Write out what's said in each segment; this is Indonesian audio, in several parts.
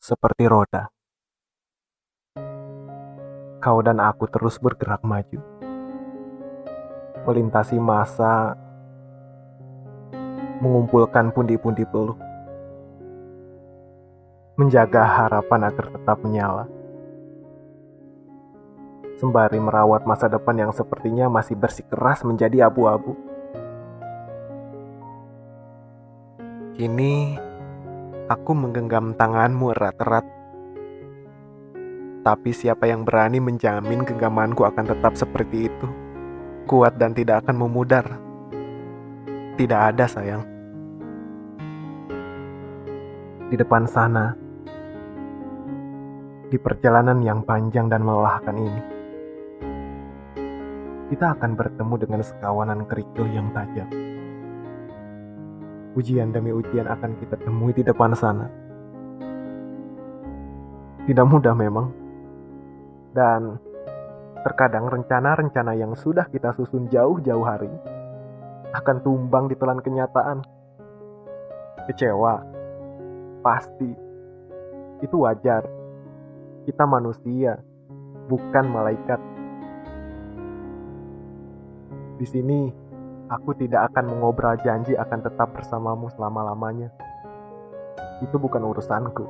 seperti roda. Kau dan aku terus bergerak maju, melintasi masa, mengumpulkan pundi-pundi peluk, menjaga harapan agar tetap menyala, sembari merawat masa depan yang sepertinya masih bersikeras menjadi abu-abu. Kini aku menggenggam tanganmu erat-erat. Tapi siapa yang berani menjamin genggamanku akan tetap seperti itu? Kuat dan tidak akan memudar. Tidak ada sayang. Di depan sana, di perjalanan yang panjang dan melelahkan ini, kita akan bertemu dengan sekawanan kerikil yang tajam ujian demi ujian akan kita temui di depan sana. Tidak mudah memang. Dan terkadang rencana-rencana yang sudah kita susun jauh-jauh hari akan tumbang di telan kenyataan. Kecewa, pasti. Itu wajar. Kita manusia, bukan malaikat. Di sini Aku tidak akan mengobrol janji akan tetap bersamamu selama-lamanya. Itu bukan urusanku.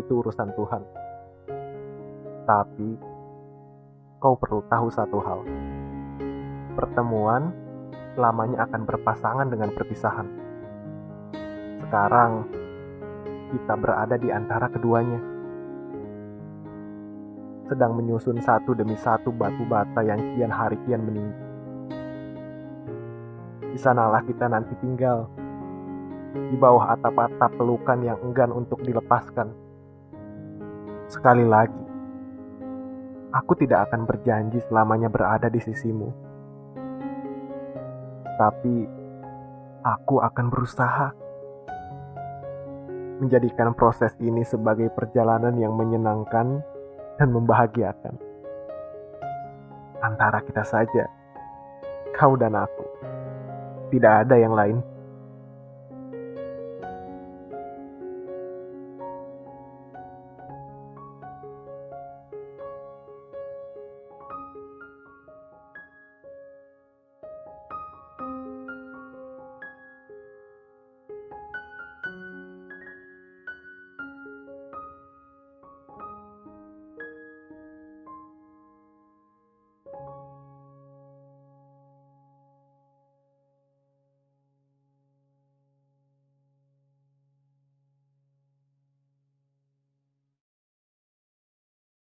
Itu urusan Tuhan. Tapi, kau perlu tahu satu hal. Pertemuan selamanya akan berpasangan dengan perpisahan. Sekarang, kita berada di antara keduanya. Sedang menyusun satu demi satu batu bata yang kian hari kian meninggi di sanalah kita nanti tinggal. Di bawah atap-atap pelukan yang enggan untuk dilepaskan. Sekali lagi, aku tidak akan berjanji selamanya berada di sisimu. Tapi, aku akan berusaha menjadikan proses ini sebagai perjalanan yang menyenangkan dan membahagiakan. Antara kita saja, kau dan aku tidak ada yang lain.